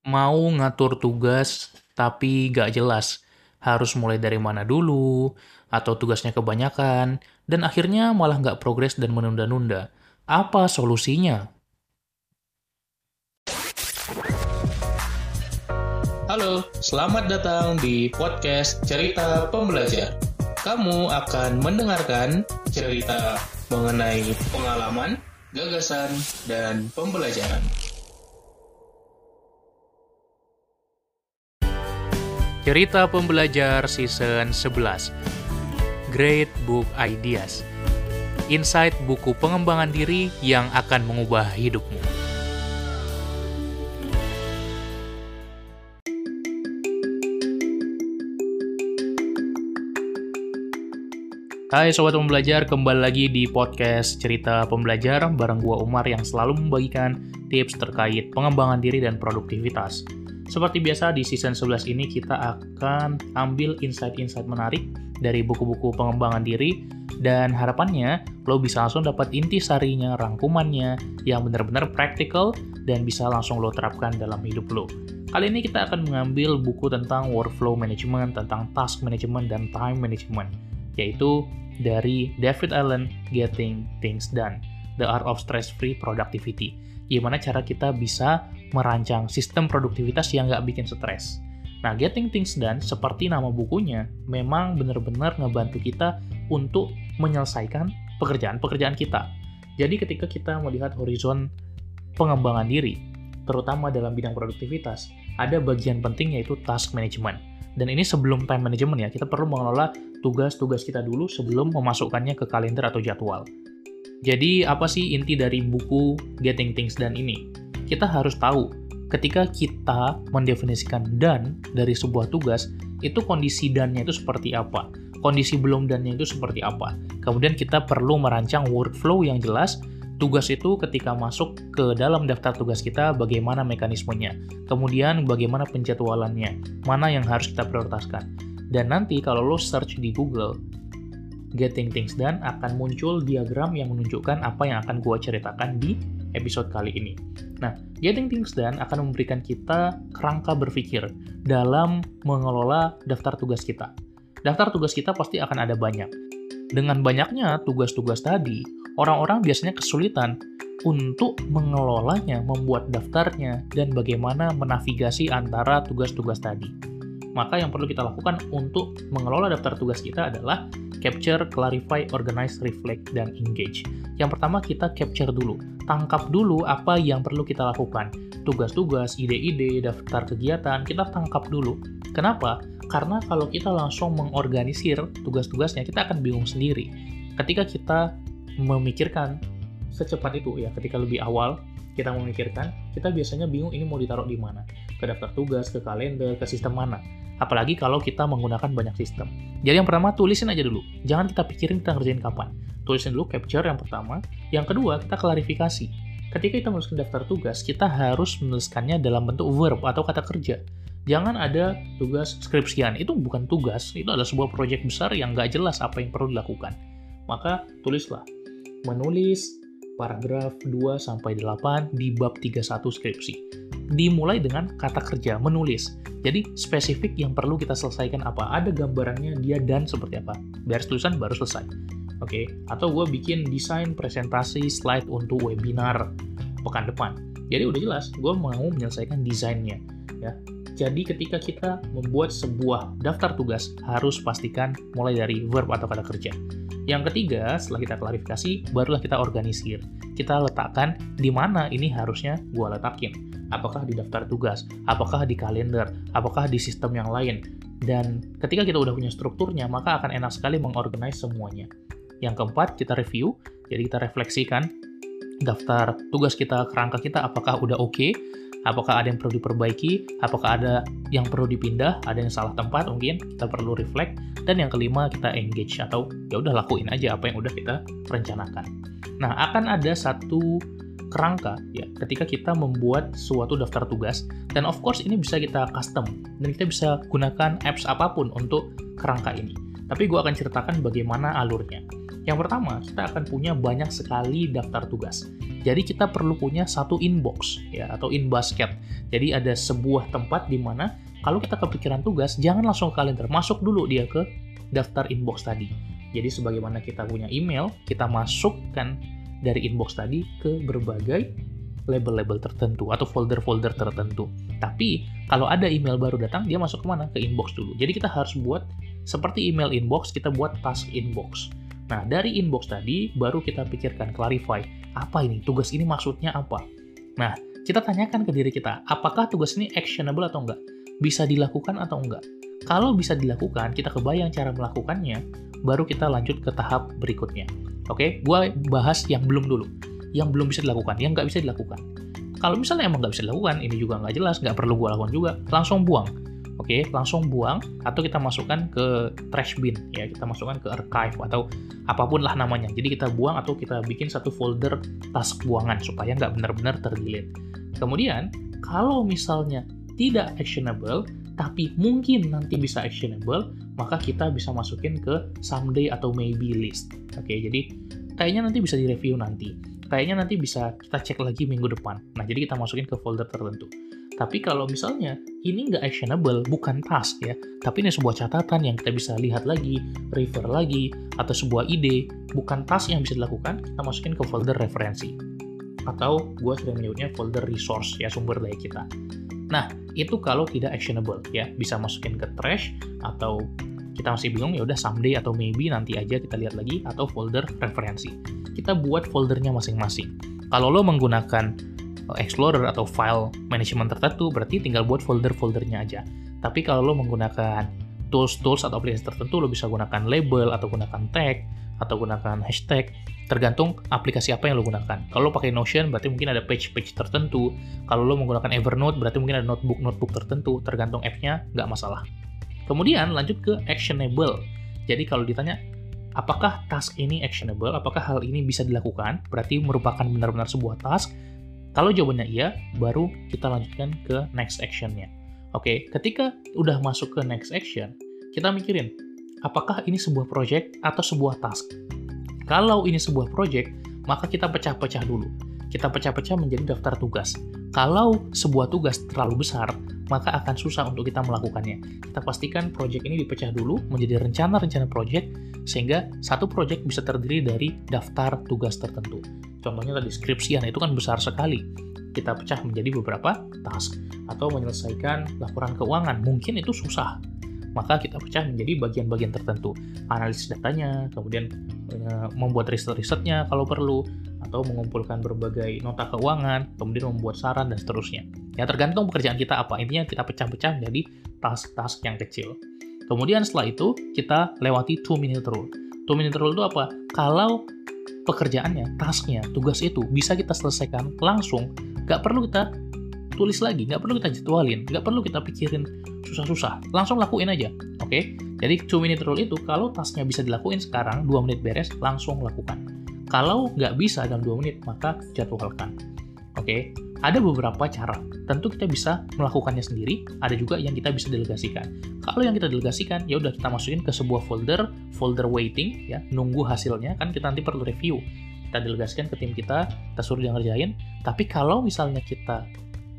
Mau ngatur tugas, tapi gak jelas harus mulai dari mana dulu, atau tugasnya kebanyakan, dan akhirnya malah nggak progres dan menunda-nunda. Apa solusinya? Halo, selamat datang di podcast Cerita Pembelajar. Kamu akan mendengarkan cerita mengenai pengalaman, gagasan, dan pembelajaran. Cerita Pembelajar Season 11 Great Book Ideas Insight buku pengembangan diri yang akan mengubah hidupmu. Hai Sobat Pembelajar, kembali lagi di podcast Cerita Pembelajar bareng gua Umar yang selalu membagikan tips terkait pengembangan diri dan produktivitas. Seperti biasa di season 11 ini kita akan ambil insight-insight menarik dari buku-buku pengembangan diri dan harapannya lo bisa langsung dapat inti sarinya, rangkumannya yang benar-benar practical dan bisa langsung lo terapkan dalam hidup lo. Kali ini kita akan mengambil buku tentang workflow management, tentang task management, dan time management, yaitu dari David Allen, Getting Things Done, The Art of Stress-Free Productivity gimana cara kita bisa merancang sistem produktivitas yang nggak bikin stres. Nah, Getting Things Done, seperti nama bukunya, memang benar-benar ngebantu kita untuk menyelesaikan pekerjaan-pekerjaan kita. Jadi ketika kita melihat horizon pengembangan diri, terutama dalam bidang produktivitas, ada bagian penting yaitu task management. Dan ini sebelum time management ya, kita perlu mengelola tugas-tugas kita dulu sebelum memasukkannya ke kalender atau jadwal. Jadi apa sih inti dari buku Getting Things Done ini? Kita harus tahu ketika kita mendefinisikan done dari sebuah tugas, itu kondisi done-nya itu seperti apa? Kondisi belum done-nya itu seperti apa? Kemudian kita perlu merancang workflow yang jelas tugas itu ketika masuk ke dalam daftar tugas kita bagaimana mekanismenya, kemudian bagaimana penjadwalannya, mana yang harus kita prioritaskan. Dan nanti kalau lo search di Google, Getting Things Done akan muncul diagram yang menunjukkan apa yang akan gue ceritakan di episode kali ini. Nah, Getting Things Done akan memberikan kita kerangka berpikir dalam mengelola daftar tugas kita. Daftar tugas kita pasti akan ada banyak. Dengan banyaknya tugas-tugas tadi, orang-orang biasanya kesulitan untuk mengelolanya, membuat daftarnya, dan bagaimana menavigasi antara tugas-tugas tadi. Maka yang perlu kita lakukan untuk mengelola daftar tugas kita adalah capture, clarify, organize, reflect, dan engage. Yang pertama kita capture dulu, tangkap dulu apa yang perlu kita lakukan. Tugas-tugas, ide-ide, daftar kegiatan, kita tangkap dulu. Kenapa? Karena kalau kita langsung mengorganisir tugas-tugasnya, kita akan bingung sendiri. Ketika kita memikirkan secepat itu ya, ketika lebih awal kita memikirkan, kita biasanya bingung ini mau ditaruh di mana. Ke daftar tugas, ke kalender, ke sistem mana Apalagi kalau kita menggunakan banyak sistem. Jadi yang pertama, tulisin aja dulu. Jangan kita pikirin kita ngerjain kapan. Tulisin dulu capture yang pertama. Yang kedua, kita klarifikasi. Ketika kita menuliskan daftar tugas, kita harus menuliskannya dalam bentuk verb atau kata kerja. Jangan ada tugas skripsian. Itu bukan tugas, itu adalah sebuah proyek besar yang nggak jelas apa yang perlu dilakukan. Maka tulislah. Menulis paragraf 2 sampai 8 di bab 31 skripsi. Dimulai dengan kata kerja, menulis. Jadi spesifik yang perlu kita selesaikan apa? Ada gambarannya dia dan seperti apa. Beres tulisan baru selesai. Oke, okay? atau gue bikin desain presentasi slide untuk webinar pekan depan. Jadi udah jelas, gue mau menyelesaikan desainnya. Ya, jadi ketika kita membuat sebuah daftar tugas, harus pastikan mulai dari verb atau kata kerja. Yang ketiga, setelah kita klarifikasi, barulah kita organisir. Kita letakkan di mana ini harusnya gue letakin apakah di daftar tugas, apakah di kalender, apakah di sistem yang lain. Dan ketika kita udah punya strukturnya, maka akan enak sekali mengorganize semuanya. Yang keempat, kita review, jadi kita refleksikan daftar tugas kita, kerangka kita, apakah udah oke, okay, apakah ada yang perlu diperbaiki, apakah ada yang perlu dipindah, ada yang salah tempat? Mungkin, kita perlu reflect, dan yang kelima kita engage atau ya udah lakuin aja apa yang udah kita rencanakan. Nah, akan ada satu kerangka ya ketika kita membuat suatu daftar tugas. Dan of course ini bisa kita custom. Dan kita bisa gunakan apps apa pun untuk kerangka ini. Tapi gue akan ceritakan bagaimana alurnya Yang pertama, kita akan punya banyak sekali daftar tugas. Jadi kita perlu punya satu inbox ya atau in basket. Jadi ada sebuah tempat di mana kalau kita kepikiran tugas, jangan langsung ke kalender, masuk dulu dia ke daftar inbox tadi. Jadi sebagaimana kita punya email, kita masukkan dari inbox tadi ke berbagai label-label tertentu atau folder-folder tertentu. Tapi kalau ada email baru datang, dia masuk ke mana? Ke inbox dulu. Jadi kita harus buat seperti email inbox, kita buat task inbox. Nah, dari inbox tadi baru kita pikirkan, clarify, apa ini? Tugas ini maksudnya apa? Nah, kita tanyakan ke diri kita, apakah tugas ini actionable atau enggak? Bisa dilakukan atau enggak? Kalau bisa dilakukan, kita kebayang cara melakukannya, baru kita lanjut ke tahap berikutnya. Oke, gue bahas yang belum dulu. Yang belum bisa dilakukan, yang nggak bisa dilakukan. Kalau misalnya emang nggak bisa dilakukan, ini juga nggak jelas, nggak perlu gue lakukan juga, langsung buang Oke, langsung buang atau kita masukkan ke trash bin ya, kita masukkan ke archive atau apa pun lah namanya. Jadi kita buang atau kita bikin satu folder task buangan supaya nggak benar-benar terdelete. Kemudian, kalau misalnya tidak actionable, tapi mungkin nanti bisa actionable, maka kita bisa masukin ke someday atau maybe list. Oke, jadi kayaknya nanti bisa direview nanti. Kayaknya nanti bisa kita cek lagi minggu depan. Nah, jadi kita masukin ke folder tertentu. Tapi kalau misalnya ini nggak actionable, bukan task ya, tapi ini sebuah catatan yang kita bisa lihat lagi, refer lagi, atau sebuah ide, bukan task yang bisa dilakukan, kita masukin ke folder referensi. Atau gue sering menyebutnya folder resource ya, sumber daya kita. Nah, itu kalau tidak actionable ya, bisa masukin ke trash atau kita masih bingung ya udah someday atau maybe nanti aja kita lihat lagi atau folder referensi. Kita buat foldernya masing-masing. Kalau lo menggunakan Explorer atau file management tertentu, berarti tinggal buat folder-foldernya aja. Tapi kalau lo menggunakan tools-tools atau aplikasi tertentu, lo bisa gunakan label atau gunakan tag atau gunakan hashtag, tergantung aplikasi apa yang lo gunakan. Kalau lo pakai Notion, berarti mungkin ada page-page tertentu. Kalau lo menggunakan Evernote, berarti mungkin ada notebook-notebook tertentu, tergantung app-nya, nggak masalah. Kemudian lanjut ke actionable. Jadi kalau ditanya, apakah task ini actionable, apakah hal ini bisa dilakukan, berarti merupakan benar-benar sebuah task, kalau jawabannya iya, baru kita lanjutkan ke next actionnya. Oke, ketika udah masuk ke next action, kita mikirin, apakah ini sebuah project atau sebuah task? Kalau ini sebuah project, maka kita pecah-pecah dulu. Kita pecah-pecah menjadi daftar tugas. Kalau sebuah tugas terlalu besar, maka akan susah untuk kita melakukannya. Kita pastikan project ini dipecah dulu menjadi rencana-rencana project, sehingga satu project bisa terdiri dari daftar tugas tertentu. Contohnya tadi skripsian itu kan besar sekali. Kita pecah menjadi beberapa task atau menyelesaikan laporan keuangan. Mungkin itu susah. Maka kita pecah menjadi bagian-bagian tertentu. Analisis datanya, kemudian e, membuat riset-risetnya kalau perlu, atau mengumpulkan berbagai nota keuangan, kemudian membuat saran dan seterusnya. Ya tergantung pekerjaan kita apa. Intinya kita pecah-pecah menjadi task-task yang kecil. Kemudian setelah itu kita lewati two minute rule. Two minute rule itu apa? Kalau pekerjaannya, tasknya, tugas itu bisa kita selesaikan langsung, nggak perlu kita tulis lagi, nggak perlu kita jadwalin, nggak perlu kita pikirin susah-susah, langsung lakuin aja, oke? Okay? Jadi 2 minute rule itu kalau tasknya bisa dilakuin sekarang, 2 menit beres, langsung lakukan. Kalau nggak bisa dalam 2 menit, maka jadwalkan. Oke, okay? ada beberapa cara. Tentu kita bisa melakukannya sendiri, ada juga yang kita bisa delegasikan. Kalau yang kita delegasikan, ya udah kita masukin ke sebuah folder, folder waiting, ya, nunggu hasilnya, kan kita nanti perlu review. Kita delegasikan ke tim kita, kita suruh dia ngerjain. Tapi kalau misalnya kita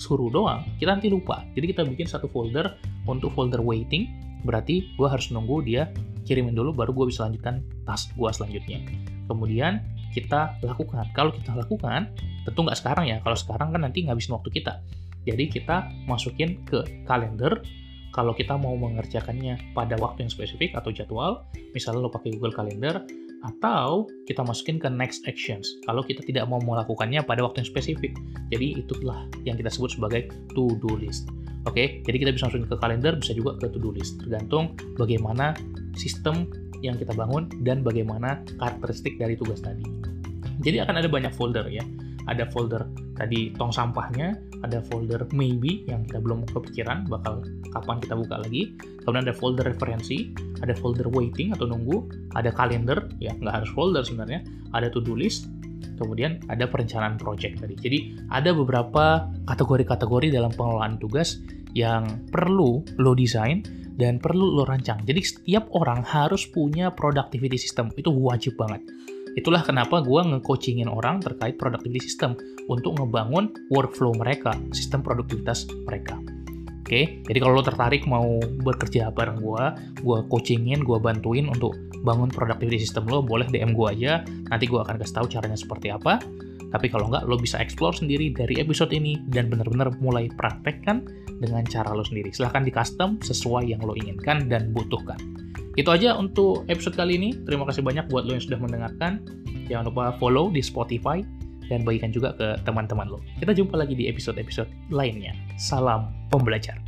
suruh doang, kita nanti lupa. Jadi kita bikin satu folder untuk folder waiting, berarti gue harus nunggu dia kirimin dulu, baru gue bisa lanjutkan task gue selanjutnya. Kemudian kita lakukan. Kalau kita lakukan, tentu nggak sekarang ya. Kalau sekarang kan nanti ngabisin waktu kita. Jadi kita masukin ke kalender. Kalau kita mau mengerjakannya pada waktu yang spesifik atau jadwal, misalnya lo pakai Google Calendar, atau kita masukin ke next actions kalau kita tidak mau melakukannya pada waktu yang spesifik. Jadi itulah yang kita sebut sebagai to-do list. Oke, jadi kita bisa masukin ke kalender, bisa juga ke to-do list, tergantung bagaimana sistem yang kita bangun dan bagaimana karakteristik dari tugas tadi. Jadi akan ada banyak folder ya. Ada folder tadi tong sampahnya, ada folder maybe yang kita belum kepikiran bakal kapan kita buka lagi. Kemudian ada folder referensi, ada folder waiting atau nunggu, ada kalender ya nggak harus folder sebenarnya, ada to do list, kemudian ada perencanaan project tadi. Jadi ada beberapa kategori-kategori dalam pengelolaan tugas yang perlu lo desain dan perlu lo rancang. Jadi setiap orang harus punya productivity system, itu wajib banget. Itulah kenapa gue nge-coachingin orang terkait productivity system untuk ngebangun workflow mereka, sistem produktivitas mereka. Oke, jadi kalau lo tertarik mau bekerja bareng gue, gue coachingin, gue bantuin untuk bangun productivity system lo, boleh DM gue aja. Nanti gue akan kasih tahu caranya seperti apa. Tapi kalau nggak, lo bisa explore sendiri dari episode ini dan benar-benar mulai praktekkan dengan cara lo sendiri. Silahkan di custom sesuai yang lo inginkan dan butuhkan. Itu aja untuk episode kali ini. Terima kasih banyak buat lo yang sudah mendengarkan. Jangan lupa follow di Spotify dan bagikan juga ke teman-teman lo. Kita jumpa lagi di episode-episode lainnya. Salam pembelajar.